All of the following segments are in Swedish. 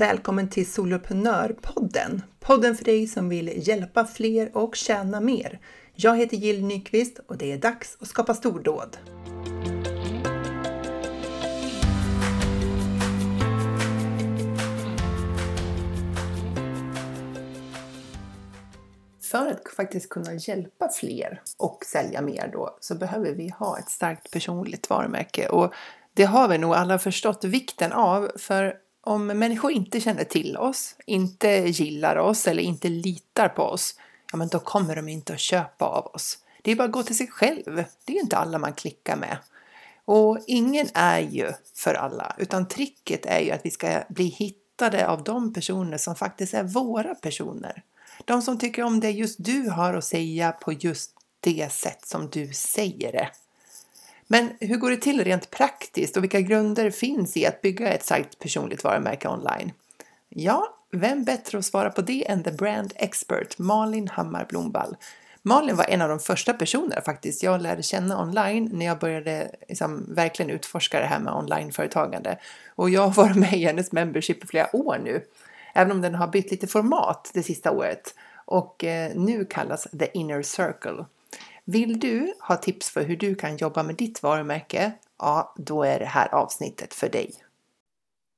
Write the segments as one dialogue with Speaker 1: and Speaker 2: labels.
Speaker 1: välkommen till Soloprenörpodden! Podden för dig som vill hjälpa fler och tjäna mer. Jag heter Jill Nyqvist och det är dags att skapa stordåd. För att faktiskt kunna hjälpa fler och sälja mer då så behöver vi ha ett starkt personligt varumärke och det har vi nog alla förstått vikten av för om människor inte känner till oss, inte gillar oss eller inte litar på oss, ja men då kommer de inte att köpa av oss. Det är bara att gå till sig själv. Det är inte alla man klickar med. Och ingen är ju för alla, utan tricket är ju att vi ska bli hittade av de personer som faktiskt är våra personer. De som tycker om det just du har att säga på just det sätt som du säger det. Men hur går det till rent praktiskt och vilka grunder finns i att bygga ett starkt personligt varumärke online? Ja, vem bättre att svara på det än the brand expert Malin Hammar Blomvall. Malin var en av de första personerna faktiskt jag lärde känna online när jag började liksom, verkligen utforska det här med onlineföretagande. Och jag har varit med i hennes membership i flera år nu, även om den har bytt lite format det sista året och eh, nu kallas The Inner Circle. Vill du ha tips för hur du kan jobba med ditt varumärke? Ja, då är det här avsnittet för dig.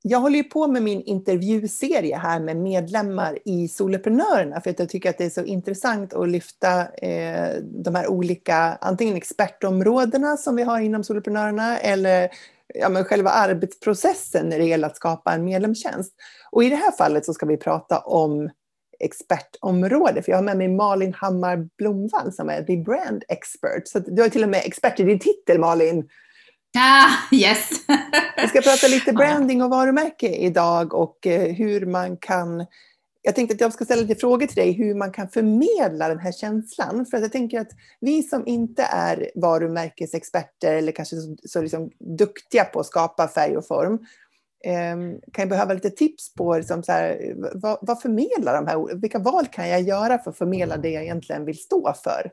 Speaker 1: Jag håller ju på med min intervjuserie här med medlemmar i Soloprenörerna för att jag tycker att det är så intressant att lyfta eh, de här olika antingen expertområdena som vi har inom Soloprenörerna eller ja, men själva arbetsprocessen när det gäller att skapa en medlemstjänst. Och i det här fallet så ska vi prata om expertområde. För jag har med mig Malin Hammar Blomvall som är the brand expert. Så du har till och med expert i din titel Malin.
Speaker 2: Ah, yes!
Speaker 1: Vi ska prata lite branding och varumärke idag och eh, hur man kan jag tänkte att jag ska ställa lite frågor till dig hur man kan förmedla den här känslan. För att jag tänker att vi som inte är varumärkesexperter eller kanske så, så liksom duktiga på att skapa färg och form Ehm, kan jag behöva lite tips på liksom så här, vad, vad förmedlar de här, vilka val kan jag göra för att förmedla det jag egentligen vill stå för?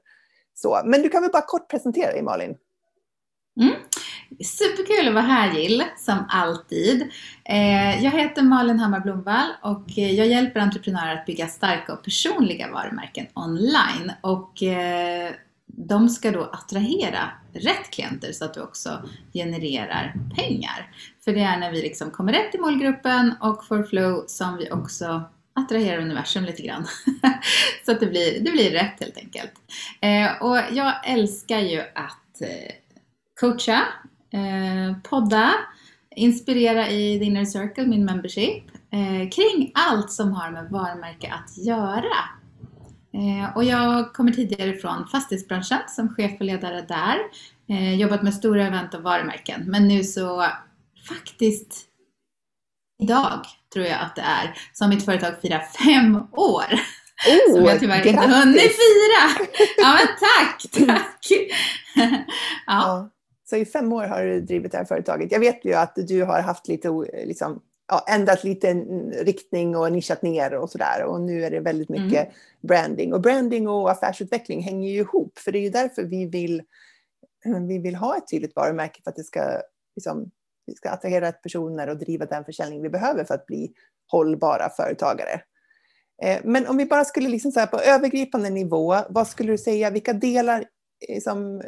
Speaker 1: Så, men du kan väl bara kort presentera dig Malin?
Speaker 2: Mm. Superkul att vara här Jill, som alltid. Eh, jag heter Malin Hammar Blomvall och jag hjälper entreprenörer att bygga starka och personliga varumärken online. Och eh, de ska då attrahera rätt klienter så att du också genererar pengar. För det är när vi liksom kommer rätt i målgruppen och får flow som vi också attraherar universum lite grann. så att det blir, det blir rätt helt enkelt. Eh, och jag älskar ju att eh, coacha, eh, podda, inspirera i The Inner Circle, min membership, eh, kring allt som har med varumärke att göra. Eh, och jag kommer tidigare från fastighetsbranschen som chef och ledare där. Eh, jobbat med stora event och varumärken. Men nu så faktiskt idag tror jag att det är som mitt företag firar fem år. Oh, som jag tyvärr inte hunnit fira. Ja men tack, tack.
Speaker 1: ja. ja. Så i fem år har du drivit det här företaget. Jag vet ju att du har haft lite liksom, ja, ändrat lite riktning och nischat ner och sådär. Och nu är det väldigt mycket mm. branding. Och branding och affärsutveckling hänger ju ihop. För det är ju därför vi vill, vi vill ha ett tydligt varumärke för att det ska, liksom, vi ska attrahera rätt personer och driva den försäljning vi behöver för att bli hållbara företagare. Eh, men om vi bara skulle liksom så på övergripande nivå, vad skulle du säga, vilka delar som,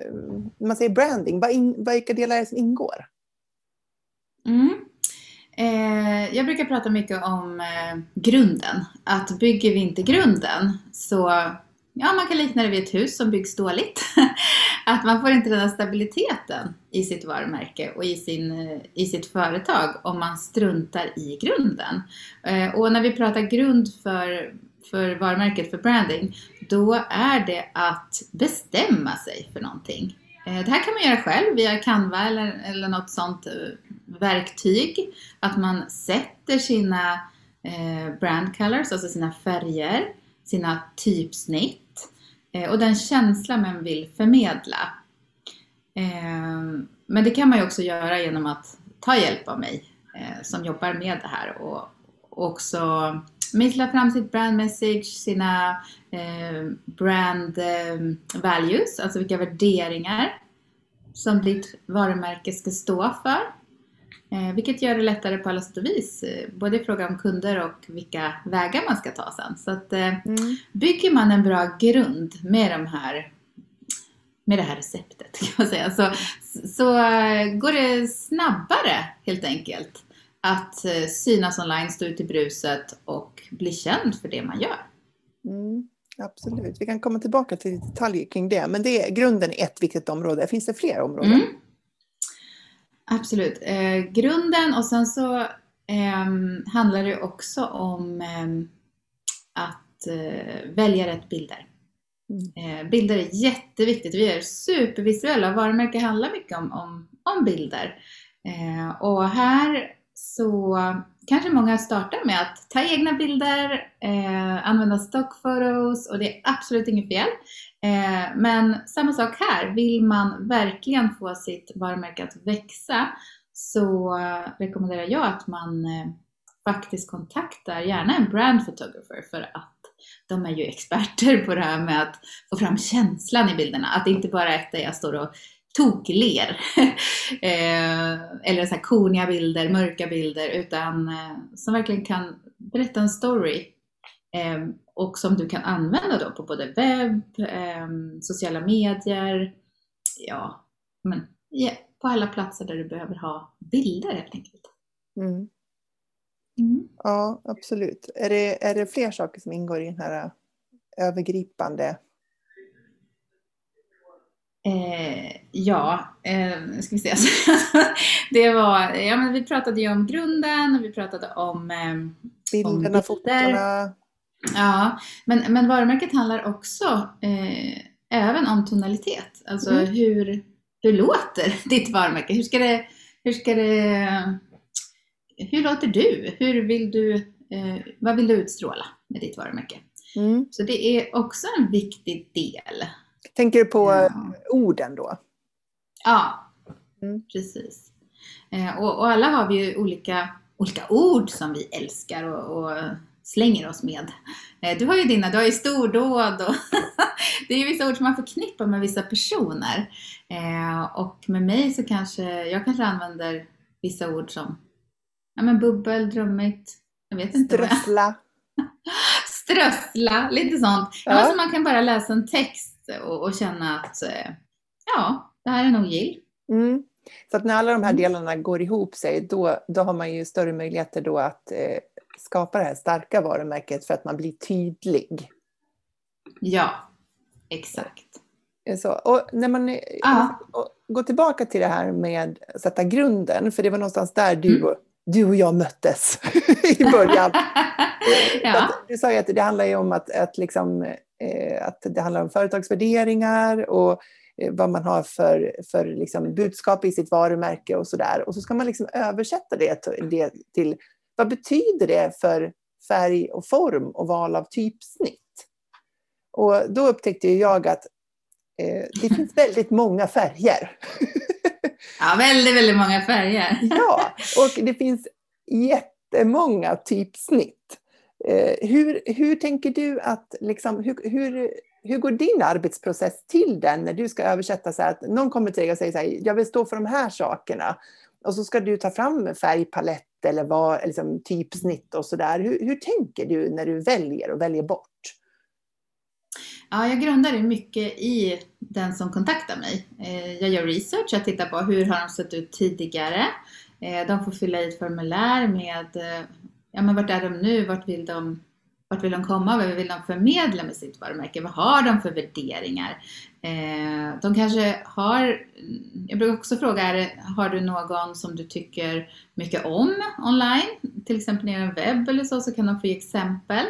Speaker 1: man säger branding, vilka delar är det som ingår?
Speaker 2: Mm. Eh, jag brukar prata mycket om eh, grunden. Att bygger vi inte grunden så Ja, man kan likna det vid ett hus som byggs dåligt. att man får inte den här stabiliteten i sitt varumärke och i, sin, eh, i sitt företag om man struntar i grunden. Eh, och när vi pratar grund för, för varumärket, för branding, då är det att bestämma sig för någonting. Eh, det här kan man göra själv via Canva eller, eller något sånt eh, verktyg. Att man sätter sina eh, brand colors, alltså sina färger, sina typsnitt eh, och den känsla man vill förmedla. Eh, men det kan man ju också göra genom att ta hjälp av mig eh, som jobbar med det här och också mejsla fram sitt brand message, sina eh, brand eh, values, alltså vilka värderingar som ditt varumärke ska stå för. Eh, vilket gör det lättare på alla sätt och vis, eh, både i fråga om kunder och vilka vägar man ska ta sen. Så att, eh, mm. bygger man en bra grund med, de här, med det här receptet kan man säga, så, så går det snabbare helt enkelt att synas online, stå ut i bruset och bli känd för det man gör.
Speaker 1: Mm. Absolut, vi kan komma tillbaka till detaljer kring det. Men det är grunden är ett viktigt område. Finns det fler områden? Mm.
Speaker 2: Absolut. Eh, grunden och sen så eh, handlar det också om eh, att välja rätt bilder. Mm. Eh, bilder är jätteviktigt. Vi är supervisuella. Varumärken handlar mycket om, om, om bilder. Eh, och här så kanske många startar med att ta egna bilder, eh, använda stockfotos och det är absolut inget fel. Eh, men samma sak här, vill man verkligen få sitt varumärke att växa så rekommenderar jag att man eh, faktiskt kontaktar gärna en brand photographer för att de är ju experter på det här med att få fram känslan i bilderna. Att det inte bara är att jag står och tokler. eh, eller så här koniga bilder, mörka bilder, utan eh, som verkligen kan berätta en story. Eh, och som du kan använda då på både webb, eh, sociala medier, ja, men yeah, på alla platser där du behöver ha bilder helt enkelt. Mm.
Speaker 1: Mm. Ja, absolut. Är det, är det fler saker som ingår i den här övergripande
Speaker 2: Eh, ja, eh, ska vi se. det var, ja, men vi pratade ju om grunden och vi pratade om eh,
Speaker 1: bilderna, om fotona.
Speaker 2: Ja, men, men varumärket handlar också eh, även om tonalitet. Alltså mm. hur, hur låter ditt varumärke? Hur ska det, hur ska det, hur låter du? Hur vill du, eh, vad vill du utstråla med ditt varumärke? Mm. Så det är också en viktig del
Speaker 1: Tänker du på ja. orden då?
Speaker 2: Ja, mm. precis. Eh, och, och, alla har vi ju olika, olika ord som vi älskar och, och slänger oss med. Eh, du har ju dina, du har ju stordåd och det är ju vissa ord som man förknippar med vissa personer. Eh, och med mig så kanske, jag kanske använder vissa ord som ja, men bubbel, drömmigt, jag vet inte.
Speaker 1: Strössla.
Speaker 2: Strössla, lite sånt. Ja. Alltså man kan bara läsa en text och, och känna att eh, ja, det här är nog gill.
Speaker 1: Mm. Så att när alla de här mm. delarna går ihop sig, då, då har man ju större möjligheter då att eh, skapa det här starka varumärket för att man blir tydlig.
Speaker 2: Ja, exakt.
Speaker 1: Så, och när man och, går tillbaka till det här med att sätta grunden, för det var någonstans där du, mm. du och jag möttes i början. ja. Du sa ju att det handlar om att, att liksom, Eh, att det handlar om företagsvärderingar och eh, vad man har för, för liksom budskap i sitt varumärke och sådär. Och så ska man liksom översätta det det till vad betyder det för färg och form och val av typsnitt? Och då upptäckte jag att eh, det finns väldigt många färger.
Speaker 2: ja, väldigt, väldigt många färger.
Speaker 1: ja, och det finns jättemånga typsnitt. Eh, hur, hur tänker du att, liksom, hur, hur, hur går din arbetsprocess till den när du ska översätta så här att någon kommer till dig och säger så här, jag vill stå för de här sakerna. Och så ska du ta fram färgpalett eller vad, liksom, typsnitt och sådär. Hur, hur tänker du när du väljer och väljer bort?
Speaker 2: Ja, jag grundar det mycket i den som kontaktar mig. Eh, jag gör research, jag tittar på hur har de sett ut tidigare. Eh, de får fylla i ett formulär med eh, ja, men vart är de nu? Vart vill de, vart vill de komma? Vad vill de förmedla med sitt varumärke? Vad har de för värderingar? Eh, de kanske har, jag brukar också fråga, är, har du någon som du tycker mycket om online? Till exempel i en webb eller så, så kan de få ge exempel.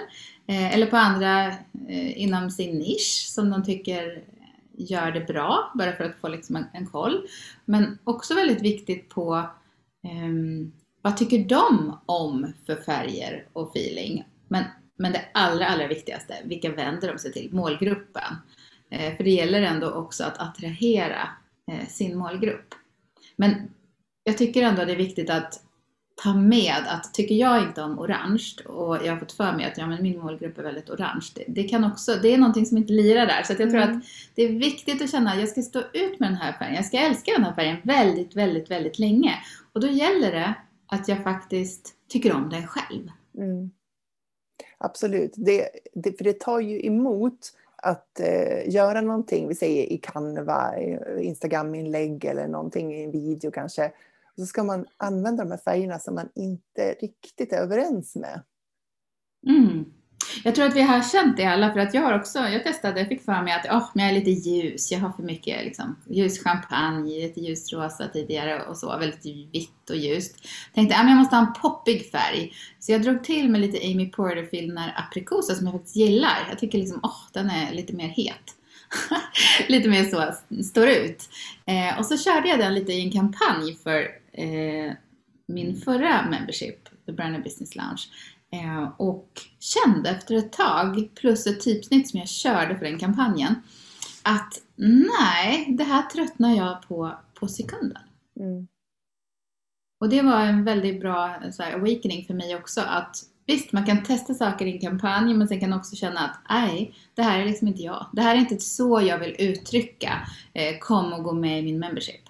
Speaker 2: Eh, eller på andra eh, inom sin nisch som de tycker gör det bra, bara för att få liksom en, en koll. Men också väldigt viktigt på ehm, vad tycker de om för färger och feeling? Men, men det allra, allra viktigaste, vilka vänder de sig till? Målgruppen. Eh, för det gäller ändå också att attrahera eh, sin målgrupp. Men jag tycker ändå det är viktigt att ta med att tycker jag inte om orange och jag har fått för mig att ja, men min målgrupp är väldigt orange. Det, det kan också, det är någonting som inte lirar där. Så jag tror mm. att det är viktigt att känna att jag ska stå ut med den här färgen. Jag ska älska den här färgen väldigt, väldigt, väldigt länge. Och då gäller det att jag faktiskt tycker om den själv. Mm.
Speaker 1: Absolut, det, det, för det tar ju emot att eh, göra någonting, vi säger i Canva, Instagram-inlägg eller någonting i en video kanske. Och så ska man använda de här färgerna som man inte riktigt är överens med.
Speaker 2: Mm. Jag tror att vi har känt det alla för att jag har också, jag testade, jag fick för mig att oh, men jag är lite ljus, jag har för mycket liksom, ljus champagne, lite ljusrosa tidigare och så, väldigt vitt och ljust. Tänkte att jag måste ha en poppig färg. Så jag drog till med lite Amy Porterfield aprikosa som jag faktiskt gillar. Jag tycker liksom, åh, oh, den är lite mer het. lite mer så, står ut. Eh, och så körde jag den lite i en kampanj för eh, min förra membership, The Brand Business Lounge. Eh, och kände efter ett tag, plus ett typsnitt som jag körde för den kampanjen, att nej, det här tröttnar jag på på sekunden. Mm. Och det var en väldigt bra så här, awakening för mig också att visst, man kan testa saker i en kampanj men sen kan också känna att nej, det här är liksom inte jag. Det här är inte så jag vill uttrycka. Eh, kom och gå med i min membership.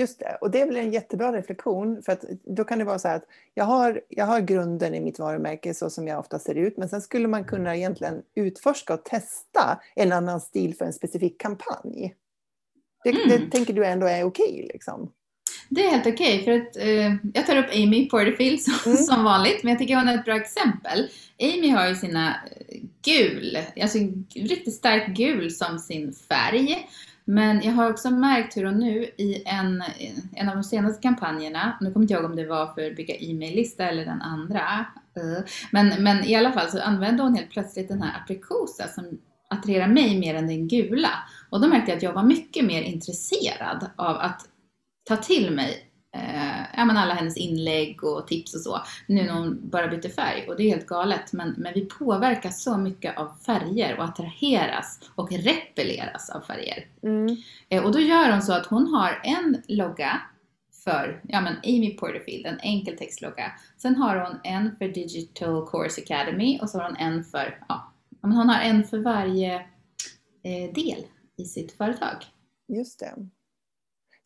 Speaker 1: Just det, och det är väl en jättebra reflektion för att då kan det vara så här att jag har, jag har grunden i mitt varumärke så som jag ofta ser ut men sen skulle man kunna egentligen utforska och testa en annan stil för en specifik kampanj. Det, mm. det tänker du ändå är okej okay, liksom?
Speaker 2: Det är helt okej okay, för att eh, jag tar upp Amy Porterfield som, mm. som vanligt men jag tycker hon är ett bra exempel. Amy har ju sina gul, alltså riktigt starkt gul som sin färg. Men jag har också märkt hur hon nu i en, en av de senaste kampanjerna, nu kommer inte jag ihåg om det var för bygga e-maillista eller den andra, eh, men, men i alla fall så använde hon helt plötsligt den här aprikosa som attraherar mig mer än den gula. Och då märkte jag att jag var mycket mer intresserad av att ta till mig eh, ja, men alla hennes inlägg och tips och så, nu när hon bara byter färg. Och det är helt galet, men, men vi påverkas så mycket av färger och attraheras och repelleras av färger. Mm. Eh, och då gör hon så att hon har en logga för ja, men Amy Porterfield, en enkel textlogga. Sen har hon en för Digital Course Academy och så har hon en för, ja, hon har en för varje eh, del i sitt företag.
Speaker 1: Just det.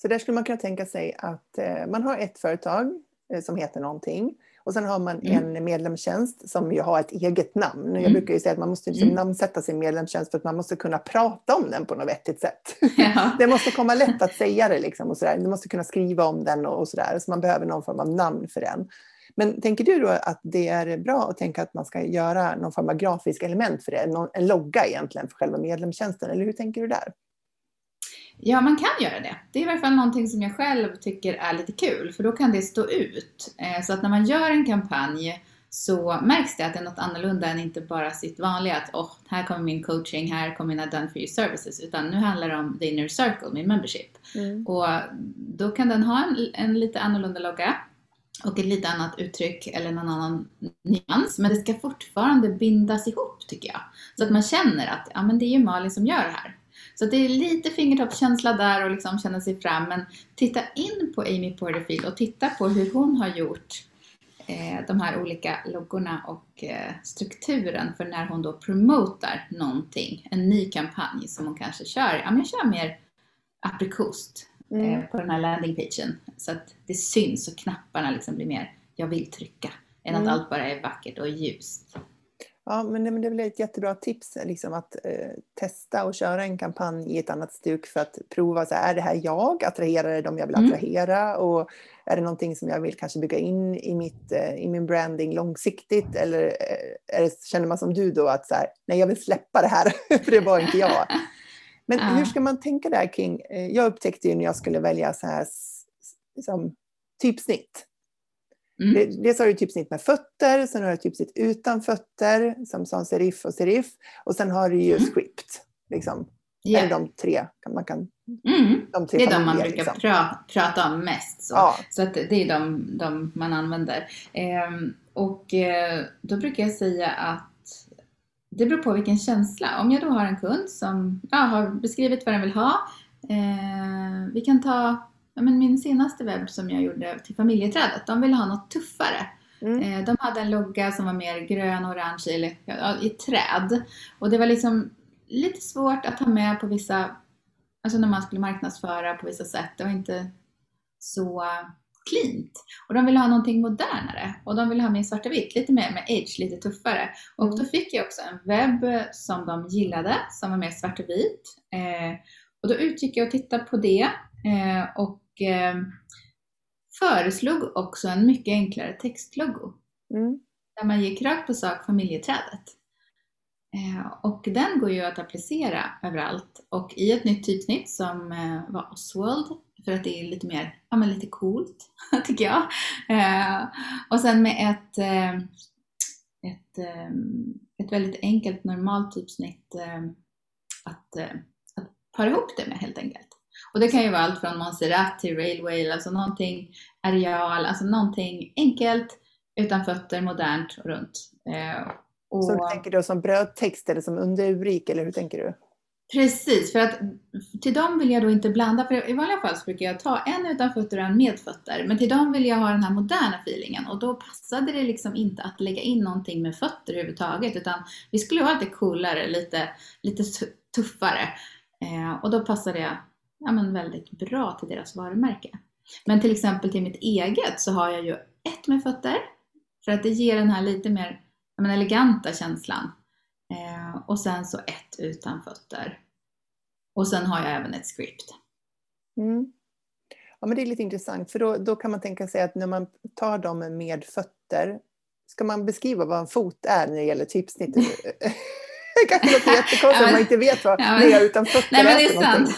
Speaker 1: Så där skulle man kunna tänka sig att eh, man har ett företag eh, som heter någonting och sen har man mm. en medlemstjänst som ju har ett eget namn. Mm. Jag brukar ju säga att man måste liksom mm. namnsätta sin medlemstjänst för att man måste kunna prata om den på något vettigt sätt. Ja. det måste komma lätt att säga det liksom och sådär. Du måste kunna skriva om den och, och sådär. Så man behöver någon form av namn för den. Men tänker du då att det är bra att tänka att man ska göra någon form av grafisk element för det? En logga egentligen för själva medlemstjänsten, eller hur tänker du där?
Speaker 2: Ja, man kan göra det. Det är i alla fall någonting som jag själv tycker är lite kul, för då kan det stå ut. Eh, så att när man gör en kampanj så märks det att det är något annorlunda än inte bara sitt vanliga att oh, här kommer min coaching, här kommer mina done for you services, utan nu handlar det om the inner circle, min membership. Mm. Och då kan den ha en, en lite annorlunda logga och ett lite annat uttryck eller någon annan nyans. Men det ska fortfarande bindas ihop tycker jag. Så att man känner att ja, men det är ju Malin som gör det här. Så det är lite fingertoppskänsla där och liksom känna sig fram. Men titta in på Amy Porterfield och titta på hur hon har gjort eh, de här olika loggorna och eh, strukturen för när hon då promotar någonting. En ny kampanj som hon kanske kör. Ja, men jag kör mer aprikost eh, mm. på den här landingpagen. Så att det syns och knapparna liksom blir mer jag vill trycka. Än mm. att allt bara är vackert och ljust.
Speaker 1: Ja, men det, väl ett jättebra tips liksom att eh, testa och köra en kampanj i ett annat stuk för att prova, så här, är det här jag? Attraherar det de jag vill mm. attrahera? Mm. Och är det någonting som jag vill kanske bygga in i, mitt, eh, i min branding långsiktigt? Eller eh, det, känner man som du då att så här, nej, jag vill släppa det här, för det var inte jag. Men ja. hur ska man tänka där kring, eh, jag upptäckte ju när jag skulle välja så här, liksom, typsnitt Mm. Dels har du typsnitt med fötter, sen har du typsnitt utan fötter, som sans serif och serif. Och sen har du ju mm. script. Liksom. Yeah. Eller de tre. Man kan,
Speaker 2: mm. de tre det är de man brukar liksom. pra, prata om mest. Så, ja. så att det är de, de man använder. Ehm, och eh, då brukar jag säga att det beror på vilken känsla. Om jag då har en kund som ja, har beskrivit vad den vill ha. Eh, vi kan ta men min senaste webb som jag gjorde till familjeträdet, de ville ha något tuffare. Mm. Eh, de hade en logga som var mer grön, orange eller, ja, i träd. Och det var liksom lite svårt att ha med på vissa, alltså när man skulle marknadsföra på vissa sätt. Det var inte så cleant. Och de ville ha någonting modernare och de ville ha mer svartvitt, lite mer med edge, lite tuffare. Och mm. då fick jag också en webb som de gillade, som var mer svartvit. Eh, och då utgick jag och tittade på det eh, och eh, föreslog också en mycket enklare textlogo. Mm. Där man gick rakt på sak familjeträdet. Eh, och den går ju att applicera överallt och i ett nytt typsnitt som eh, var Oswald för att det är lite mer, ja men lite coolt tycker jag. Eh, och sen med ett, ett, ett väldigt enkelt normalt typsnitt att, att para ihop det med helt enkelt. Och det kan ju vara allt från Montserrat till Railway, alltså någonting areal, alltså någonting enkelt utan fötter, modernt och runt.
Speaker 1: Och... Så du tänker du som brödtext eller som underrubrik eller hur tänker du?
Speaker 2: Precis, för att till dem vill jag då inte blanda, för i vanliga fall så brukar jag ta en utan fötter och en med fötter. Men till dem vill jag ha den här moderna feelingen och då passade det liksom inte att lägga in någonting med fötter överhuvudtaget utan vi skulle vara lite coolare, lite, lite tuffare. Eh, och då passade det ja, men väldigt bra till deras varumärke. Men till exempel till mitt eget så har jag ju ett med fötter för att det ger den här lite mer men, eleganta känslan. Eh, och sen så ett utan fötter. Och sen har jag även ett script.
Speaker 1: Mm. Ja, men det är lite intressant, för då, då kan man tänka sig att när man tar dem med fötter, ska man beskriva vad en fot är när det gäller typsnitt? det kanske låter jättekonstigt ja, om man inte vet vad ja, men, utan fötter
Speaker 2: nej, men det är. sant.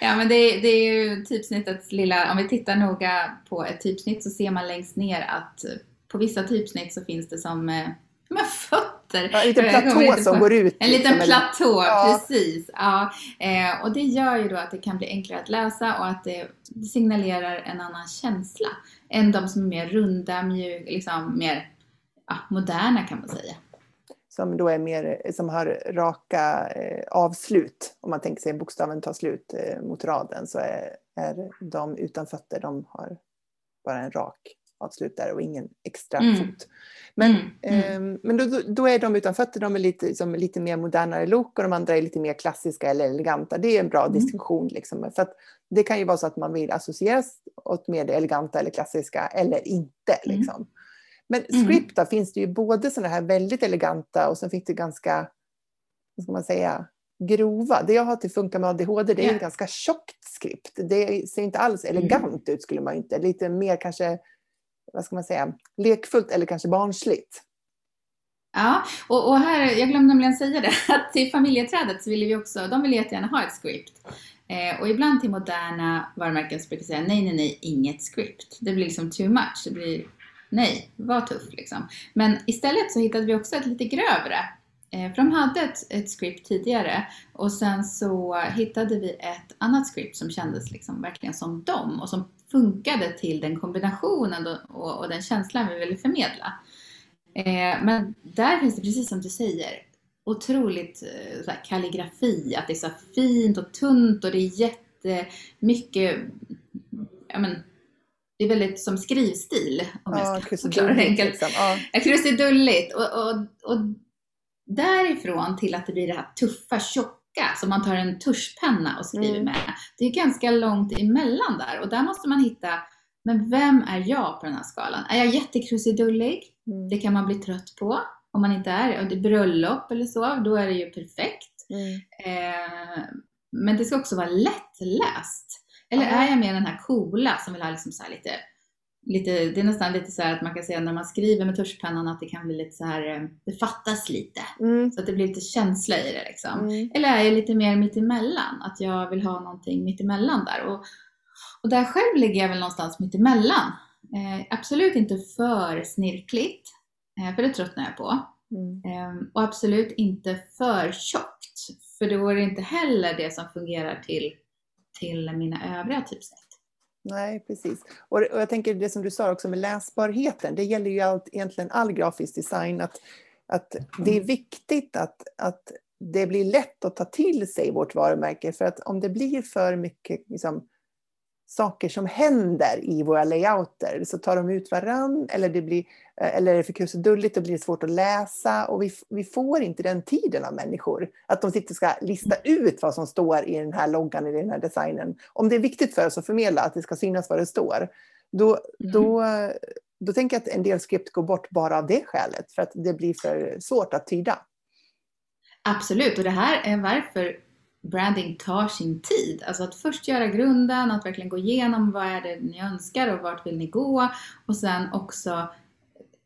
Speaker 2: Ja, men det, det, är ju typsnittets lilla, om vi tittar noga på ett typsnitt så ser man längst ner att på vissa typsnitt så finns det som eh, med fötter.
Speaker 1: Ja, en liten platå som går ut.
Speaker 2: En liten liksom, platå, ja. precis. Ja. Eh, och det gör ju då att det kan bli enklare att läsa och att det signalerar en annan känsla än de som är mer runda, mjuka, liksom mer ja, moderna kan man säga.
Speaker 1: Som då är mer, som har raka eh, avslut. Om man tänker sig bokstaven tar slut eh, mot raden så är, är de utan fötter, de har bara en rak avslutar och ingen extra mm. fot. Men, mm. eh, men då, då, är de utan fötter, de är lite, som lite mer modernare look och de andra är lite mer klassiska eller eleganta. Det är en bra mm. distinktion. Liksom. För det kan ju vara så att man vill associeras åt mer det eleganta eller klassiska eller inte. Mm. Liksom. Men mm. script då, finns det ju både sådana här väldigt eleganta och sen finns det ganska, vad ska man säga, grova. Det jag har till Funka med ADHD, det är yeah. ett ganska tjockt skript. Det ser inte alls mm. elegant ut skulle man inte. Lite mer kanske vad ska man säga, lekfullt eller kanske barnsligt.
Speaker 2: Ja, och, och, här, jag glömde nämligen säga det, att till familjeträdet så vill vi också, de vill jättegärna ha ett script. Eh, och ibland till moderna varumärken så brukar jag säga nej, nej, nej, inget script. Det blir liksom too much. Det blir nej, var tuff liksom. Men istället så hittade vi också ett lite grövre. Eh, för de hade ett, ett script tidigare och sen så hittade vi ett annat script som kändes liksom verkligen som dem och som funkade till den kombinationen och, och den känslan vi ville förmedla. Eh, men där finns det, precis som du säger, otroligt eh, så här, kalligrafi, att det är så fint och tunt och det är jättemycket, ja men, det är väldigt som skrivstil om ja, jag ska förklara det enkelt. Liksom. Ja. Krusidulligt och, och, och därifrån till att det blir det här tuffa, tjocka som man tar en tuschpenna och skriver mm. med. Det är ganska långt emellan där och där måste man hitta, men vem är jag på den här skalan? Är jag jättekrusidullig? Mm. Det kan man bli trött på om man inte är. Och det är bröllop eller så, då är det ju perfekt. Mm. Eh, men det ska också vara lättläst. Eller är jag mer den här coola som vill ha liksom så lite lite, det är nästan lite så att man kan säga när man skriver med tuschpennan att det kan bli lite så här, eh, det fattas lite. Mm. Så att det blir lite känsla i det liksom. Mm. Eller är jag lite mer mittemellan? Att jag vill ha någonting mittemellan där. Och, och där själv ligger jag väl någonstans mittemellan. Eh, absolut inte för snirkligt, eh, för det tröttnar jag på. Mm. Eh, och absolut inte för tjockt, för då är det inte heller det som fungerar till, till mina övriga typsnitt.
Speaker 1: Nej, precis. Och, och jag tänker det som du sa också med läsbarheten. Det gäller ju allt, egentligen all grafisk design. Att, att det är viktigt att, att det blir lätt att ta till sig vårt varumärke. För att om det blir för mycket liksom, saker som händer i våra layouter. Så tar de ut varann eller, det blir, eh, eller är det för krusidulligt och blir det svårt att läsa. Och vi, vi får inte den tiden av människor. Att de sitter och ska lista ut vad som står i den här loggan, i den här designen. Om det är viktigt för oss att förmedla att det ska synas vad det står, då, mm. då, då tänker jag att en del skript går bort bara av det skälet. För att det blir för svårt att tyda.
Speaker 2: Absolut, och det här är varför branding tar sin tid. Alltså att först göra grunden, att verkligen gå igenom vad är det ni önskar och vart vill ni gå och sen också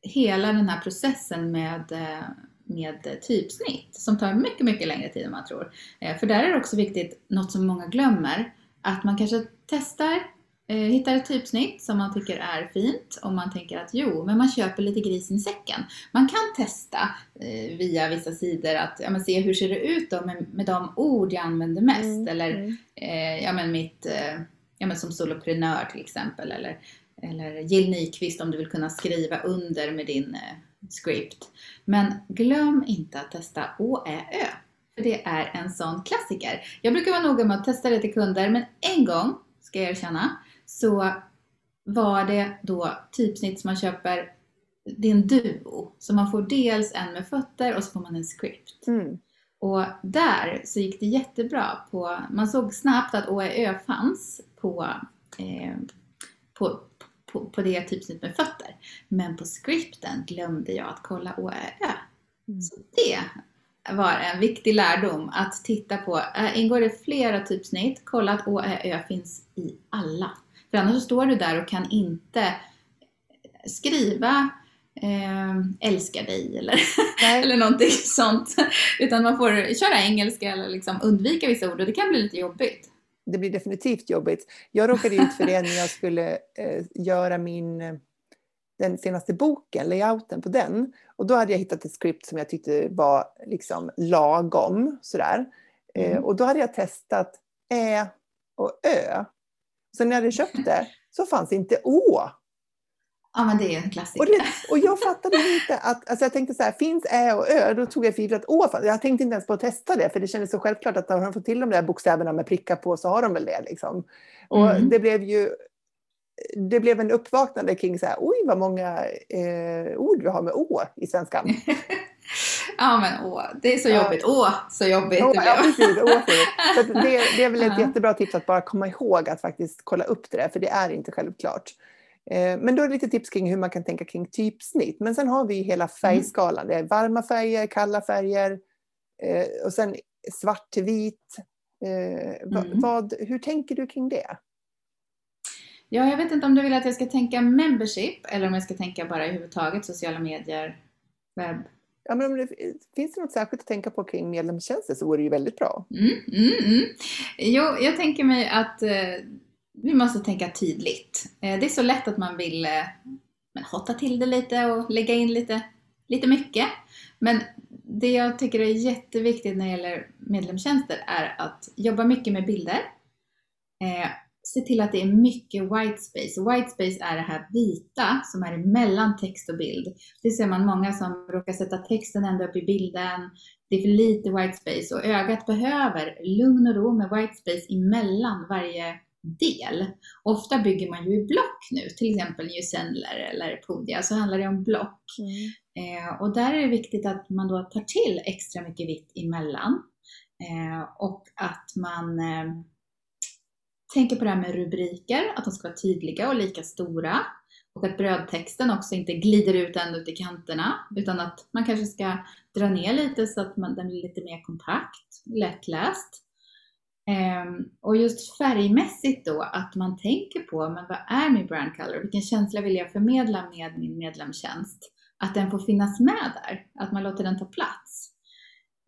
Speaker 2: hela den här processen med, eh, med typsnitt som tar mycket, mycket längre tid än man tror. Eh, för där är det också viktigt, något som många glömmer, att man kanske testar hittar ett typsnitt som man tycker är fint och man tänker att jo, men man köper lite grisen i säcken. Man kan testa eh, via vissa sidor att ja, men se hur ser det ut då med, med de ord jag använder mest mm. eller mm. Eh, ja, men mitt, eh, ja, men som soloprenör till exempel eller, eller Jill Nyqvist om du vill kunna skriva under med din eh, script. Men glöm inte att testa Å, Ä, Ö. För det är en sån klassiker. Jag brukar vara noga med att testa det till kunder, men en gång ska jag erkänna, så var det då typsnitt som man köper, det är en duo. Så man får dels en med fötter och så får man en script. Mm. Och där så gick det jättebra på, man såg snabbt att ÅEÖ fanns på, eh, på, på, på det typsnitt med fötter. Men på scripten glömde jag att kolla ÅEÖ. Mm. Så det var en viktig lärdom att titta på, äh, ingår det flera typsnitt, kolla att ÅEÖ finns i alla för annars står du där och kan inte skriva eh, älskar dig eller, eller någonting sånt. Utan man får köra engelska eller liksom undvika vissa ord och det kan bli lite jobbigt.
Speaker 1: Det blir definitivt jobbigt. Jag råkade ut för det när jag skulle eh, göra min den senaste boken, layouten på den. Och då hade jag hittat ett script som jag tyckte var liksom lagom. Sådär. Eh, mm. Eh, och då hade jag testat Ä och Ö. Så när jag hade köpt det så fanns inte Å.
Speaker 2: Ja, men det är en klassiker.
Speaker 1: Och, det, och jag fattade inte att, alltså jag tänkte så här, finns Ä och Ö, då tog jag för givet att Å fanns. Jag tänkte inte ens på att testa det, för det kändes så självklart att har de fått till de där bokstäverna med prickar på så har de väl det. Liksom. Och mm. det blev ju det blev en uppvaknande kring så här, oj vad många eh, ord vi har med Å i svenskan.
Speaker 2: Ja men åh, det är så jobbigt. Åh, så jobbigt åh, det
Speaker 1: blev. Ja, precis. Åh, så det, det är väl ett ja. jättebra tips att bara komma ihåg att faktiskt kolla upp det där, för det är inte självklart. Eh, men då är det lite tips kring hur man kan tänka kring typsnitt. Men sen har vi hela färgskalan. Det är varma färger, kalla färger eh, och sen svart till vit. Eh, mm. Vad, hur tänker du kring det?
Speaker 2: Ja, jag vet inte om du vill att jag ska tänka membership eller om jag ska tänka bara överhuvudtaget sociala medier, webb.
Speaker 1: Ja, men om det, finns det något särskilt att tänka på kring medlemstjänster så vore det ju väldigt bra.
Speaker 2: Mm, mm, mm. Jo, jag tänker mig att eh, vi måste tänka tydligt. Eh, det är så lätt att man vill eh, hotta till det lite och lägga in lite, lite mycket. Men det jag tycker är jätteviktigt när det gäller medlemstjänster är att jobba mycket med bilder. Eh, Se till att det är mycket white space. White space är det här vita som är mellan text och bild. Det ser man många som råkar sätta texten ända upp i bilden. Det är för lite white space och ögat behöver lugn och ro med white space emellan varje del. Ofta bygger man ju i block nu, till exempel Newsendler eller Podia, så handlar det om block. Mm. Eh, och där är det viktigt att man då tar till extra mycket vitt emellan. Eh, och att man eh, tänker på det här med rubriker, att de ska vara tydliga och lika stora. Och att brödtexten också inte glider ut ända ut i kanterna, utan att man kanske ska dra ner lite så att man, den blir lite mer kompakt, lättläst. Um, och just färgmässigt då, att man tänker på, men vad är min brand color? Vilken känsla vill jag förmedla med min medlemstjänst? Att den får finnas med där, att man låter den ta plats.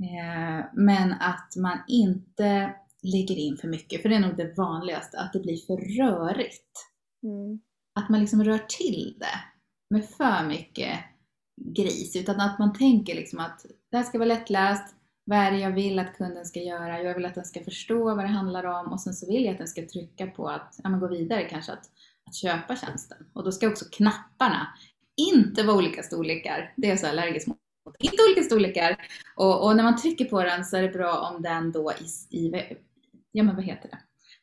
Speaker 2: Uh, men att man inte lägger in för mycket, för det är nog det vanligaste, att det blir för rörigt. Mm. Att man liksom rör till det med för mycket gris, utan att man tänker liksom att det här ska vara lättläst, vad är det jag vill att kunden ska göra? Jag vill att den ska förstå vad det handlar om och sen så vill jag att den ska trycka på att ja, gå vidare kanske att, att köpa tjänsten. Och då ska också knapparna inte vara olika storlekar. Det är jag så allergisk mot. Inte olika storlekar. Och, och, när man trycker på den så är det bra om den då i, i ja men vad heter det,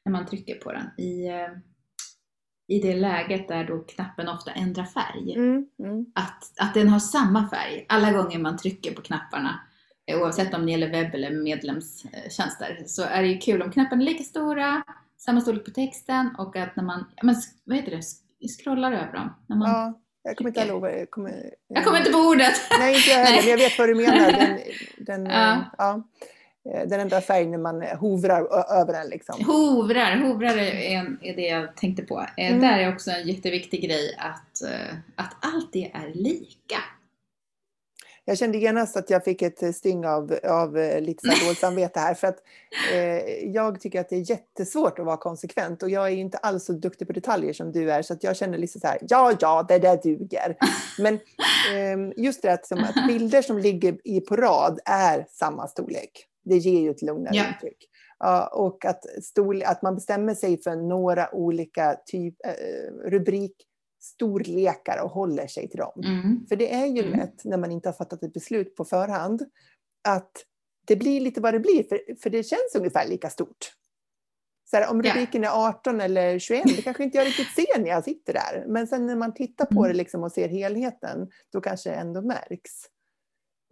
Speaker 2: när man trycker på den i, eh, i det läget där då knappen ofta ändrar färg.
Speaker 1: Mm, mm.
Speaker 2: Att, att den har samma färg alla gånger man trycker på knapparna. Eh, Oavsett om det gäller webb eller medlemstjänster så är det ju kul om knapparna är lika stora, samma storlek på texten och att när man, ja, men, vad heter det, scrollar över dem. När man,
Speaker 1: Ja, jag kommer inte ihåg vad jag kommer...
Speaker 2: Jag kommer inte på ordet!
Speaker 1: Nej, inte jag heller, men jag vet vad du menar. Den, den,
Speaker 2: Ja.
Speaker 1: eh, ja. Eh, den ändrar färg när man hovrar över den liksom.
Speaker 2: Hovrar, hovrar är, en, är det jag tänkte på. Eh,
Speaker 1: Mm.
Speaker 2: Där är också en jätteviktig grej att, eh, att allt det är lika.
Speaker 1: Jag kände genast att jag fick ett sting av, av lite dåligt samvete här. För att eh, jag tycker att det är jättesvårt att vara konsekvent. Och jag är inte alls så duktig på detaljer som du är. Så att jag känner liksom så här, ja, ja, det där duger. Men eh, just det att, som, att bilder som ligger i på rad är samma storlek. Det ger ju ett lugnare
Speaker 2: Ja.
Speaker 1: intryck. Ja, och att, storle- att man bestämmer sig för några olika typ, eh, rubrik storlekar och håller sig till dem.
Speaker 2: Mm.
Speaker 1: För det är ju
Speaker 2: Mm.
Speaker 1: lätt när man inte har fattat ett beslut på förhand att det blir lite vad det blir, för, för det känns ungefär lika stort. Så här, om rubriken är 18 eller 21, det kanske inte jag riktigt ser när jag sitter där. Men sen när man tittar på
Speaker 2: Mm.
Speaker 1: det liksom och ser helheten, då kanske det ändå märks.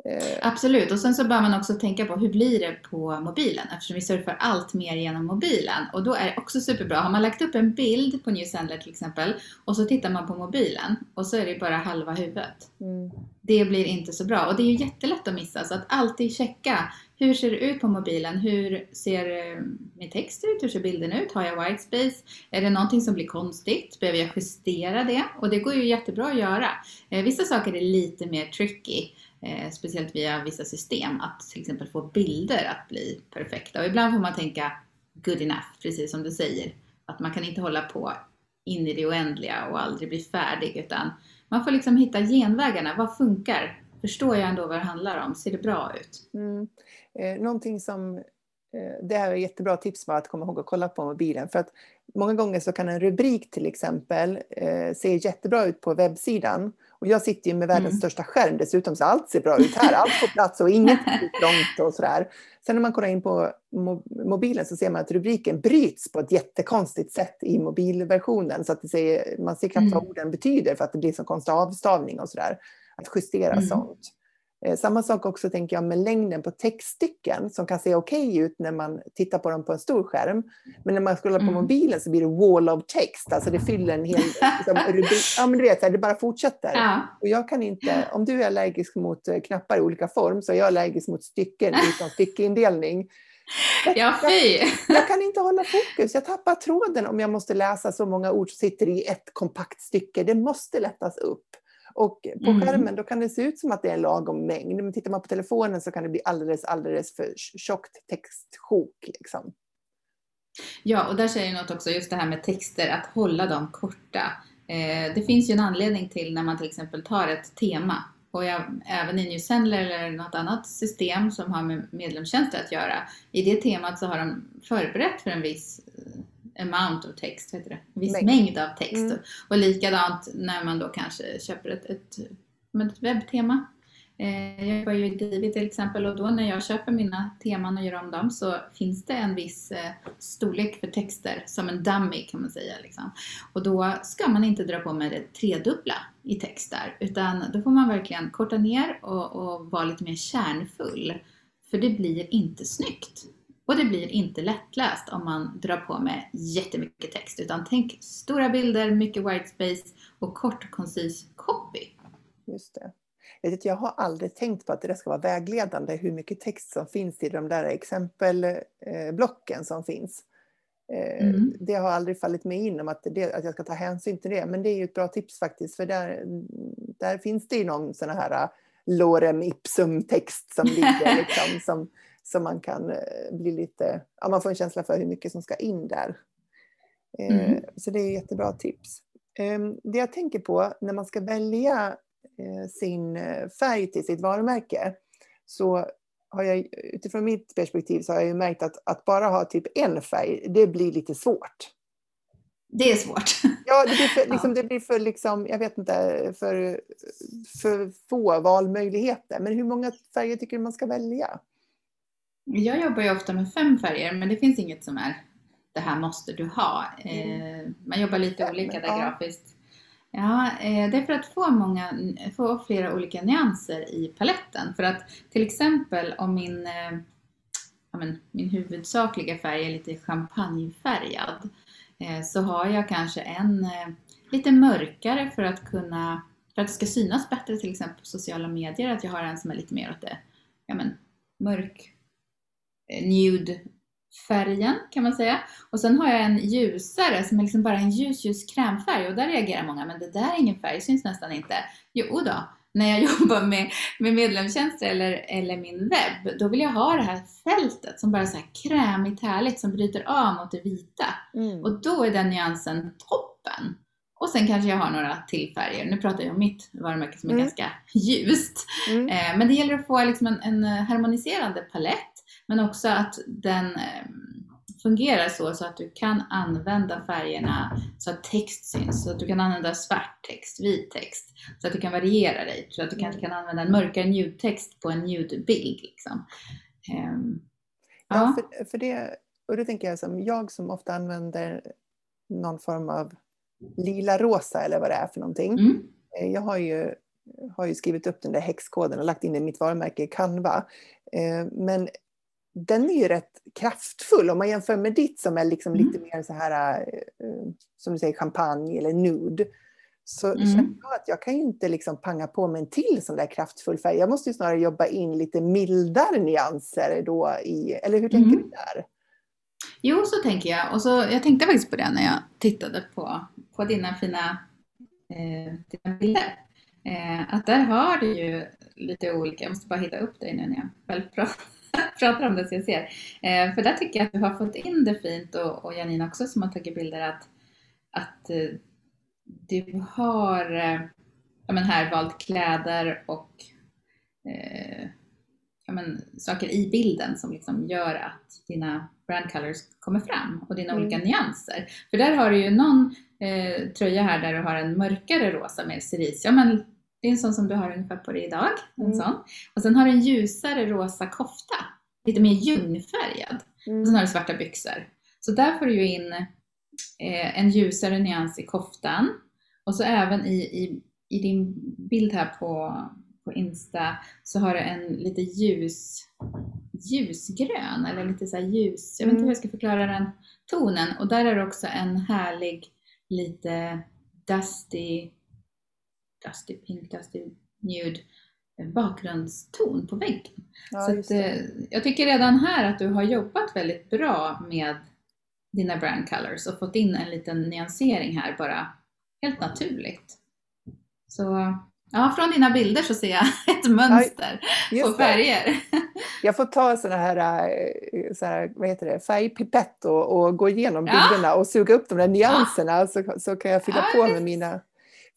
Speaker 1: Eh,
Speaker 2: Absolut, och sen så bör man också tänka på hur blir det på mobilen eftersom vi surfar allt mer genom mobilen. Och då är det också superbra, har man lagt upp en bild på New Sandler till exempel och så tittar man på mobilen och så är det bara halva huvudet.
Speaker 1: mm,
Speaker 2: Det blir inte så bra och det är ju jättelätt att missa så att alltid checka hur ser det ut på mobilen? Hur ser eh, min text ut? Hur ser bilden ut? Har jag white space? Är det någonting som blir konstigt? Behöver jag justera det? Och det går ju jättebra att göra. Eh, Vissa saker är lite mer tricky, eh, speciellt via vissa system, att till exempel få bilder att bli perfekta. Och ibland får man tänka good enough, precis som du säger. Att man kan inte hålla på in i det oändliga och aldrig bli färdig utan man får liksom hitta genvägarna. Vad funkar? Förstår jag ändå vad det handlar om? Ser det bra ut?
Speaker 1: mm. Eh, någonting som, eh, det här är ett jättebra tips bara att komma ihåg att kolla på mobilen. För att många gånger så kan en rubrik till exempel eh, se jättebra ut på webbsidan. Och jag sitter ju med världens
Speaker 2: Mm.
Speaker 1: största skärm dessutom så allt ser bra ut här. Allt på plats och inget är långt och sådär. Sen när man kollar in på mo- mobilen så ser man att rubriken bryts på ett jättekonstigt sätt i mobilversionen. Så att det säger, man ser knappt vad
Speaker 2: Mm.
Speaker 1: orden betyder för att det blir så konstig avstavning och sådär. Att justera
Speaker 2: Mm.
Speaker 1: sånt. Eh, Samma sak också tänker jag med längden på textstycken som kan se okej ut när man tittar på dem på en stor skärm. Men när man scrollar på
Speaker 2: Mm.
Speaker 1: mobilen så blir det wall of text, alltså det fyller en hel liksom. Ja men du vet, så här, det bara fortsätter.
Speaker 2: Ja,
Speaker 1: Och jag kan inte, om du är allergisk mot eh, knappar i olika form så är jag allergisk mot stycken utan styckeindelning.
Speaker 2: ja fy!
Speaker 1: Jag kan inte hålla fokus, jag tappar tråden om jag måste läsa så många ord som sitter i ett kompakt stycke. Det måste lättas upp. Och på
Speaker 2: Mm.
Speaker 1: skärmen då kan det se ut som att det är en lagom mängd. Men tittar man på telefonen så kan det bli alldeles, alldeles för tjockt textsjok. Liksom.
Speaker 2: Ja, och där säger något också, just det här med texter, att hålla dem korta. Eh, det finns ju en anledning till när man till exempel tar ett tema och jag, även i New Sendler eller något annat system som har med medlemstjänster att göra. I det temat så har de förberett för en viss amount of text, heter det? En viss
Speaker 1: Mängd.
Speaker 2: mängd, av text.
Speaker 1: Mm.
Speaker 2: Och likadant när man då kanske köper ett, ett, ett webbtema. Eh, Jag jobbar ju i Divi till exempel och då när jag köper mina teman och gör om dem så finns det en viss eh, storlek för texter som en dummy kan man säga. Liksom. Och då ska man inte dra på med det tredubbla i text där utan då får man verkligen korta ner och, och vara lite mer kärnfull. För det blir inte snyggt. Och det blir inte lättläst om man drar på med jättemycket text utan tänk stora bilder, mycket white space och kort och koncis copy.
Speaker 1: Just det. Jag, vet, inte, jag har aldrig tänkt på att det ska vara vägledande hur mycket text som finns i de där exempelblocken som finns. Eh,
Speaker 2: Mm.
Speaker 1: Det har aldrig fallit mig in om att, det, att jag ska ta hänsyn till det. Men det är ju ett bra tips faktiskt. För där, där finns det ju någon sån här lorem ipsum text som ligger liksom, som, som man kan eh, bli lite, ja, man får en känsla för hur mycket som ska in där. Eh,
Speaker 2: Mm.
Speaker 1: Så det är jättebra tips. Eh, Det jag tänker på när man ska välja eh, sin färg till sitt varumärke så har jag utifrån mitt perspektiv så har jag ju märkt att, att bara ha typ en färg, det blir lite svårt.
Speaker 2: Det är svårt.
Speaker 1: Ja, det blir för, liksom, det blir för, liksom, jag vet inte, för, för få valmöjligheter. Men hur många färger tycker du man ska välja?
Speaker 2: Jag jobbar ju ofta med fem färger men det finns inget som är det här måste du ha. Eh, man jobbar lite olika där grafiskt. Ja, eh, det är för att få, många, få flera olika nyanser i paletten. För att till exempel om min, eh, ja, men, min huvudsakliga färg är lite champagnefärgad så har jag kanske en lite mörkare för att kunna för att det ska synas bättre till exempel på sociala medier, att jag har en som är lite mer åt det ja, men, mörk nude färgen kan man säga. Och sen har jag en ljusare som är liksom bara en ljus, ljus krämfärg och där reagerar många, men det där är ingen färg, syns nästan inte. Jo då, när jag jobbar med, med medlemstjänster eller, eller min webb, då vill jag ha det här fältet som bara så här krämigt härligt som bryter av mot det vita. Mm. Och då är den nyansen toppen. Och sen kanske jag har några till färger. Nu pratar jag om mitt varumärke som är mm. ganska ljust. Mm. Eh, men det gäller att få liksom en, en harmoniserande palett men också att den ehm, fungerar så, så att du kan använda färgerna så att text syns. Så att du kan använda svart text, vit text. Så att du kan variera dig. Så att du kanske kan använda en mörkare nude-text på en nude-bild. Liksom. Um,
Speaker 1: ja, ja. För, för, det, och då tänker jag som jag som ofta använder någon form av lila-rosa eller vad det är för någonting. Mm. Eh, jag har ju, har ju skrivit upp den där häxkoden och lagt in den i mitt varumärke Canva. Eh, men den är ju rätt kraftfull om man jämför med ditt som är liksom mm. lite mer så här, eh, som du säger, champagne eller nude. Så mm. känner jag att jag kan ju inte liksom panga på med en till sån där kraftfull färg. Jag måste ju snarare jobba in lite mildare nyanser då i, eller hur tänker mm. du där?
Speaker 2: Jo, så tänker jag. Och så, jag tänkte faktiskt på det när jag tittade på, på dina fina eh, dina bilder. Eh, att där har du ju lite olika, jag måste bara hitta upp dig nu när jag själv pratar. pratar om det så jag ser. Eh, för där tycker jag att du har fått in det fint och, och Janine också som har tagit bilder att, att eh, du har eh, ja, men här valt kläder och eh, ja, men, saker i bilden som liksom gör att dina brand colors kommer fram och dina mm. olika nyanser. För där har du ju någon eh, tröja här där du har en mörkare rosa med cerise. Ja, men det är en sån som du har ungefär på dig idag. En mm. sån. Och sen har du en ljusare rosa kofta. Lite mer ljungfärgad. Mm. Och sen har du svarta byxor. Så där får du ju in eh, en ljusare nyans i koftan. Och så även i, i, i din bild här på, på Insta så har du en lite ljus, ljusgrön eller lite så ljus, jag vet inte hur jag ska förklara den tonen. Och där är det också en härlig lite dusty dusty pink, dusty nude bakgrundston på väggen. Ja, så att, eh, jag tycker redan här att du har jobbat väldigt bra med dina brand colors och fått in en liten nyansering här bara helt naturligt. Så ja, från dina bilder så ser jag ett mönster ja, på färger.
Speaker 1: Jag får ta sådana här, eh, så här vad heter det, färgpipett och, och gå igenom bilderna ja. och suga upp de där nyanserna så, så kan jag fylla på med mina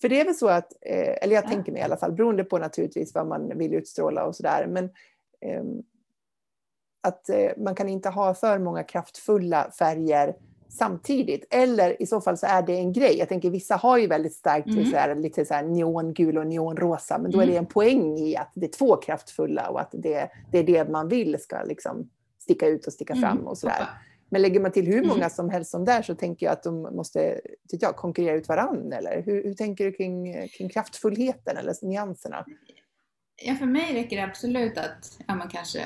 Speaker 1: för det är väl så att, eh, eller jag ja. tänker mig i alla fall, beroende på naturligtvis vad man vill utstråla och sådär, men eh, att eh, man kan inte ha för många kraftfulla färger samtidigt. Eller i så fall så är det en grej. Jag tänker vissa har ju väldigt starkt mm. så här, lite så här neongul och neonrosa, men då är det mm. en poäng i att det är två kraftfulla och att det, det är det man vill ska liksom sticka ut och sticka mm. fram och sådär. Men lägger man till hur mm. många som helst som där så tänker jag att de måste jag, konkurrera ut varandra. Eller hur, hur tänker du kring, kring kraftfullheten eller nyanserna?
Speaker 2: Ja, för mig räcker det absolut att ja, man kanske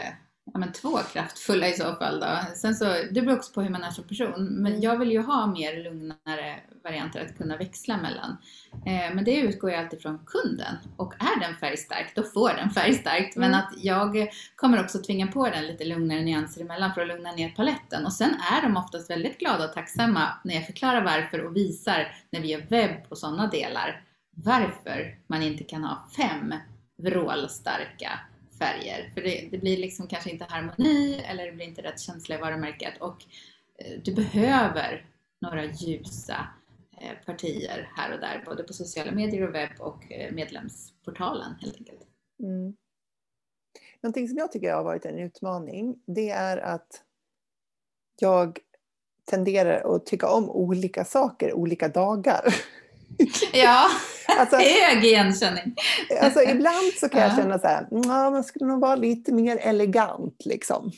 Speaker 2: ja, men två kraftfulla i så fall. Då. Sen så, det beror också på hur man är som person. Men jag vill ju ha mer lugnare varianter att kunna växla mellan. Eh, men det utgår ju alltid från kunden. Och är den färgstark, då får den färgstarkt. Mm. Men att jag kommer också tvinga på den lite lugnare nyanser emellan för att lugna ner paletten. Och sen är de oftast väldigt glada och tacksamma när jag förklarar varför och visar när vi gör webb och sådana delar varför man inte kan ha fem vrålstarka färger. För det, det, blir liksom kanske inte harmoni eller det blir inte rätt känsla i varumärket. Och eh, du behöver några ljusa eh, partier här och där, både på sociala medier och webb och eh, medlemsportalen helt enkelt. Mm.
Speaker 1: Någonting som jag tycker har varit en utmaning, det är att jag tenderar att tycka om olika saker olika dagar.
Speaker 2: Ja, alltså, hög igenkänning.
Speaker 1: Alltså, ibland så kan jag känna så här, man skulle nog vara lite mer elegant liksom.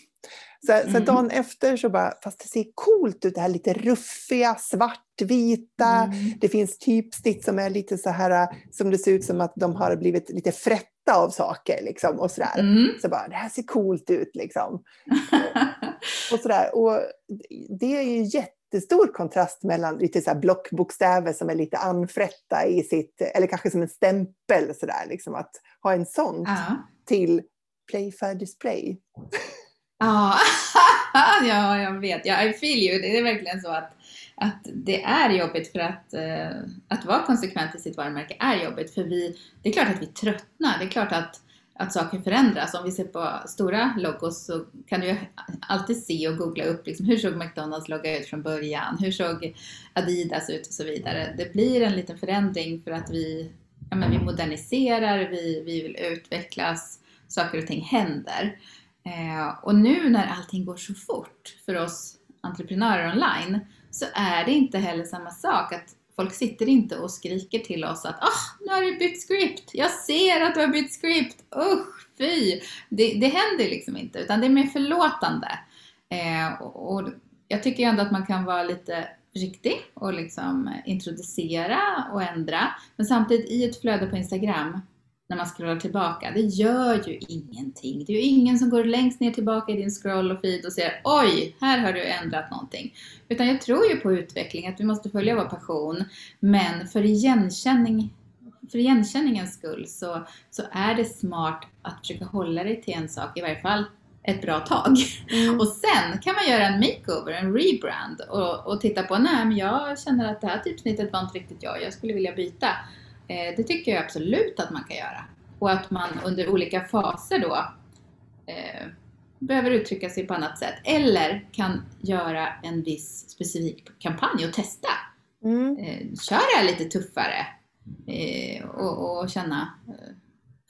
Speaker 1: Så, mm. så dagen efter så bara, fast det ser coolt ut, det här lite ruffiga, svartvita. Mm. Det finns typsnitt som är lite så här, som det ser ut som att de har blivit lite frätta av saker. Liksom, och sådär. Mm. Så bara, det här ser coolt ut liksom. och, sådär. och det är ju jättestor kontrast mellan lite så blockbokstäver som är lite anfrätta i sitt, eller kanske som en stämpel sådär, liksom att ha en sån ja. till play for display.
Speaker 2: Ja, ja, jag vet. Ja, I feel you. Det är verkligen så att, att det är jobbigt för att, uh, att vara konsekvent i sitt varumärke är jobbigt. För vi, det är klart att vi tröttnar. Det är klart att, att saker förändras. Om vi ser på stora logos så kan du alltid se och googla upp liksom, hur såg McDonalds logga ut från början? Hur såg Adidas ut och så vidare. Det blir en liten förändring för att vi, ja, men vi moderniserar, vi, vi vill utvecklas, saker och ting händer. Eh, och nu när allting går så fort för oss entreprenörer online så är det inte heller samma sak att folk sitter inte och skriker till oss att ah, nu har du bytt script, jag ser att du har bytt script, usch fy! Det, det händer liksom inte utan det är mer förlåtande. Eh, och, och jag tycker ändå att man kan vara lite försiktig och liksom introducera och ändra. Men samtidigt i ett flöde på Instagram när man scrollar tillbaka. Det gör ju ingenting. Det är ju ingen som går längst ner tillbaka i din scroll och feed och ser oj, här har du ändrat någonting. Utan jag tror ju på utveckling, att vi måste följa vår passion. Men för, igenkänning, för igenkänningens skull så, så är det smart att försöka hålla dig till en sak, i varje fall ett bra tag. Mm. Och sen kan man göra en makeover, en rebrand och, och titta på, nej men jag känner att det här typsnittet var inte riktigt jag, jag skulle vilja byta. Eh, det tycker jag absolut att man kan göra. Och att man under olika faser då eh, behöver uttrycka sig på annat sätt. Eller kan göra en viss specifik kampanj och testa. Mm. Eh, kör det här lite tuffare eh, och, och, känna eh,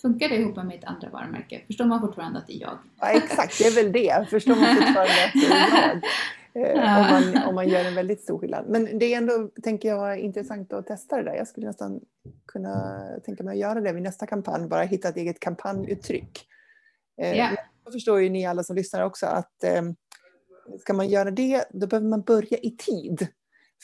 Speaker 2: Funkar det ihop med mitt andra varumärke? Förstår man fortfarande att det är jag?
Speaker 1: Ja, exakt, det är väl det. Förstår man fortfarande att det är jag? Eh, om, man, om man gör en väldigt stor skillnad. Men det är ändå, tänker jag, intressant att testa det där. Jag skulle nästan kunna tänka mig att göra det vid nästa kampanj, bara hitta ett eget kampanjuttryck. Yeah. Jag förstår ju ni alla som lyssnar också att eh, ska man göra det, då behöver man börja i tid.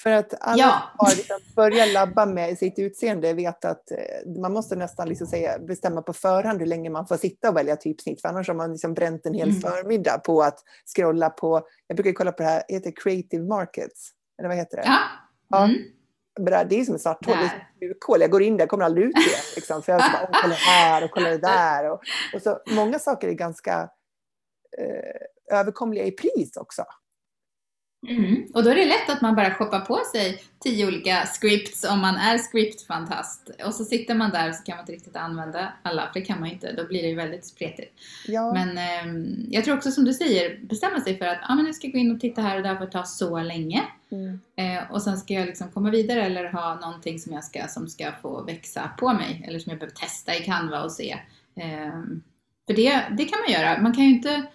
Speaker 1: För att alla ja. har liksom börjat labba med sitt utseende vet att eh, man måste nästan liksom säga, bestämma på förhand hur länge man får sitta och välja typsnitt. För annars har man liksom bränt en hel mm. förmiddag på att scrolla på, jag brukar kolla på det här, heter Creative Markets? Eller vad heter det?
Speaker 2: Ja. ja. Mm.
Speaker 1: Det är som ett svart hål, slukhål. Jag går in där, kommer aldrig ut igen. Liksom, för jag bara, kolla här och kolla det där. Och, och så, många saker är ganska eh, överkomliga i pris också.
Speaker 2: Mm. Och då är det lätt att man bara shoppar på sig tio olika scripts om man är scriptfantast. Och så sitter man där och så kan man inte riktigt använda alla, för det kan man ju inte. Då blir det ju väldigt spretigt. Ja. Men eh, jag tror också som du säger, bestämma sig för att ah, men nu ska jag gå in och titta här och där för att ta så länge. Mm. Eh, och sen ska jag liksom komma vidare eller ha någonting som jag ska, som ska få växa på mig. Eller som jag behöver testa i Canva och se. Eh, för det, det kan man göra. Man kan ju inte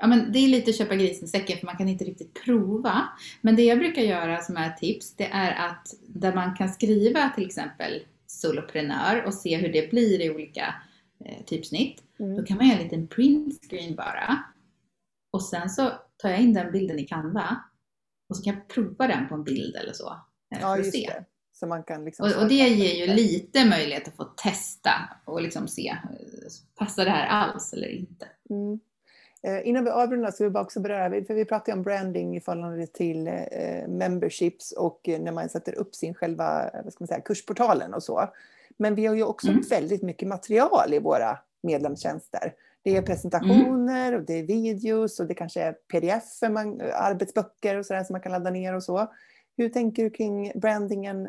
Speaker 2: ja, men det är lite köpa grisen i säcken för man kan inte riktigt prova. Men det jag brukar göra som är tips, det är att där man kan skriva till exempel soloprenör och se hur det blir i olika eh, typsnitt. Mm. Då kan man göra en liten printscreen bara. Och sen så tar jag in den bilden i Canva och så kan jag prova den på en bild eller så.
Speaker 1: Eh, ja, just se. det. Så man kan liksom
Speaker 2: och, och, det ger ju lite möjlighet att få testa och liksom se, eh, passar det här alls eller inte? Mm.
Speaker 1: Eh, innan vi avrundar så vill jag också beröra, för vi pratar ju om branding i förhållande till eh, memberships och eh, när man sätter upp sin själva vad ska man säga, kursportalen och så. Men vi har ju också mm. väldigt mycket material i våra medlemstjänster. Det är presentationer mm. och det är videos och det kanske är pdf, man, arbetsböcker och sådär som man kan ladda ner och så. Hur tänker du kring brandingen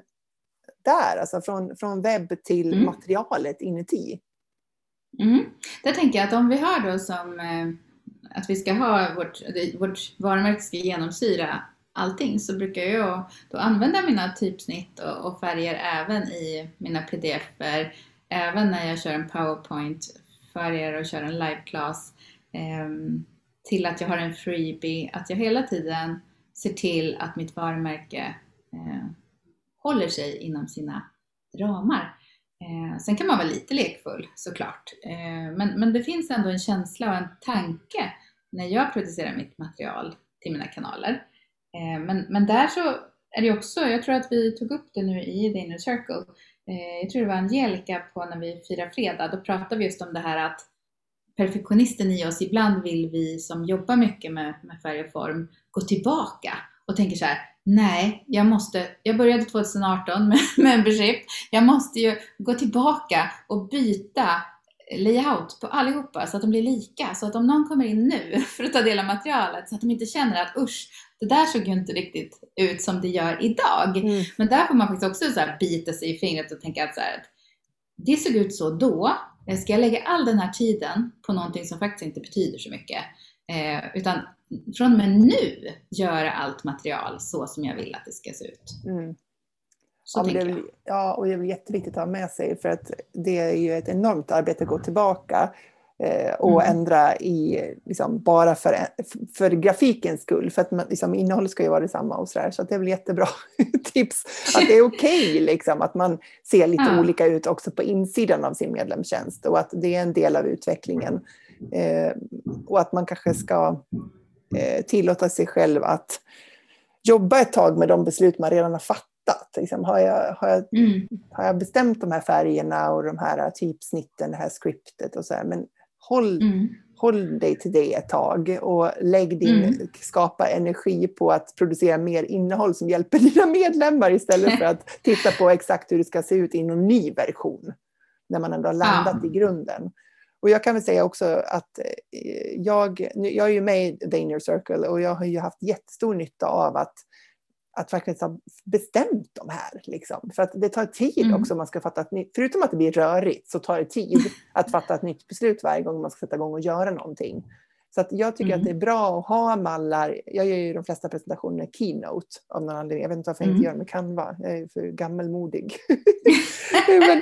Speaker 1: där, alltså från, från webb till mm. materialet inuti?
Speaker 2: Mm. Där tänker jag att om vi har då som att vi ska ha vårt, vårt varumärke ska genomsyra allting så brukar jag då använda mina typsnitt och, och färger även i mina pdf-er. Även när jag kör en powerpoint för er och kör en live-class. Eh, till att jag har en freebie. Att jag hela tiden ser till att mitt varumärke eh, håller sig inom sina ramar. Eh, sen kan man vara lite lekfull såklart. Eh, men, men det finns ändå en känsla och en tanke när jag producerar mitt material till mina kanaler. Eh, men, men där så är det också, jag tror att vi tog upp det nu i The Inner Circle, eh, jag tror det var Angelica på när vi firar fredag, då pratade vi just om det här att perfektionisten i oss, ibland vill vi som jobbar mycket med, med färg och form gå tillbaka och tänker så här, nej, jag måste, jag började 2018 med membership, jag måste ju gå tillbaka och byta layout på allihopa så att de blir lika. Så att om någon kommer in nu för att ta del av materialet så att de inte känner att usch, det där såg ju inte riktigt ut som det gör idag. Mm. Men där får man faktiskt också så här bita sig i fingret och tänka att, så här, det såg ut så då. Ska jag lägga all den här tiden på någonting som faktiskt inte betyder så mycket? Eh, utan från och med nu göra allt material så som jag vill att det ska se ut. Mm.
Speaker 1: Så ja, det är väl, ja, och det är väl jätteviktigt att ha med sig för att det är ju ett enormt arbete att gå tillbaka eh, och mm. ändra i, liksom, bara för, för grafikens skull. För att man, liksom, innehållet ska ju vara detsamma och sådär. Så det är väl jättebra tips att det är okej okay, liksom, att man ser lite ja. olika ut också på insidan av sin medlemstjänst och att det är en del av utvecklingen. Eh, och att man kanske ska eh, tillåta sig själv att jobba ett tag med de beslut man redan har fattat Liksom, har, jag, har, jag, mm. har jag bestämt de här färgerna och de här typsnitten, det här scriptet och så här, men håll, mm. håll dig till det ett tag och lägg din, mm. skapa energi på att producera mer innehåll som hjälper dina medlemmar istället för att titta på exakt hur det ska se ut i någon ny version när man ändå har landat ja. i grunden. Och jag kan väl säga också att eh, jag, jag är ju med i The Inner Circle och jag har ju haft jättestor nytta av att att faktiskt ha bestämt de här. Liksom. För att det tar tid mm. också om man ska fatta ett nytt, förutom att det blir rörigt så tar det tid att fatta ett nytt beslut varje gång man ska sätta igång och göra någonting. Så jag tycker mm. att det är bra att ha mallar. Jag gör ju de flesta presentationer Keynote av någon anledning. Jag vet inte varför jag inte mm. gör det med Canva. Jag är för gammelmodig. men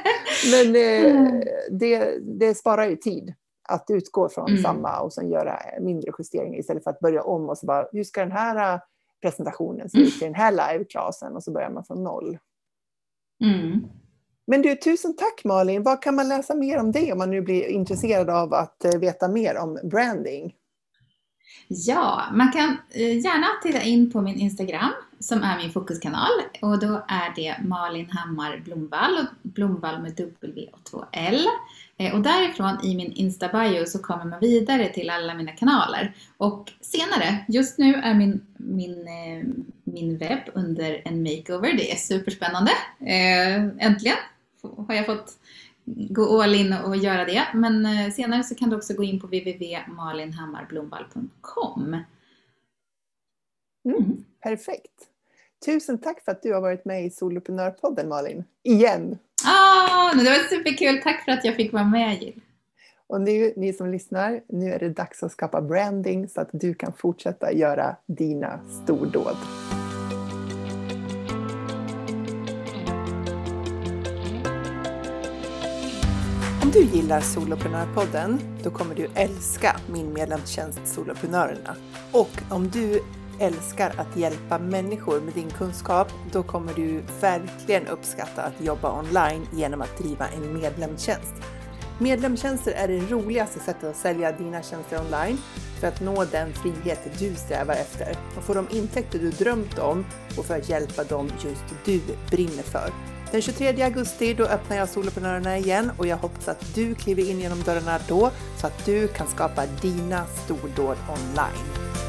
Speaker 1: men eh, det, det sparar ju tid att utgå från mm. samma och sen göra mindre justeringar istället för att börja om och så bara, hur ska den här presentationen ser ut i den här liveklasen och så börjar man från noll. Mm. Men du, tusen tack Malin. Vad kan man läsa mer om det om man nu blir intresserad av att eh, veta mer om branding?
Speaker 2: Ja, man kan eh, gärna titta in på min Instagram som är min fokuskanal och då är det Malin Hammar Blomvall och Blomvall med W och två L. Eh, och därifrån i min Insta-bio så kommer man vidare till alla mina kanaler. Och senare, just nu är min, min, eh, min webb under en makeover. Det är superspännande. Äntligen har jag fått gå all in och göra det. Men eh, senare så kan du också gå in på www.malinhammarblomvall.com.
Speaker 1: Mm, mm, perfekt. Tusen tack för att du har varit med i Soloprenörpodden Malin. Igen!
Speaker 2: Ah, det var superkul. Tack för att jag fick vara med Jill.
Speaker 1: Och nu, ni som lyssnar, nu är det dags att skapa branding så att du kan fortsätta göra dina stordåd. Om du gillar Soloprenörpodden, då kommer du älska min medlemstjänst Soloprenörerna. Och om du älskar att hjälpa människor med din kunskap, då kommer du verkligen uppskatta att jobba online genom att driva en medlemstjänst. Medlemstjänster är det roligaste sättet att sälja dina tjänster online för att nå den frihet du strävar efter och få de intäkter du drömt om och för att hjälpa dem just du brinner för. Den 23 augusti då öppnar jag Soloprenörerna igen och jag hoppas att du kliver in genom dörrarna då så att du kan skapa dina stordåd online.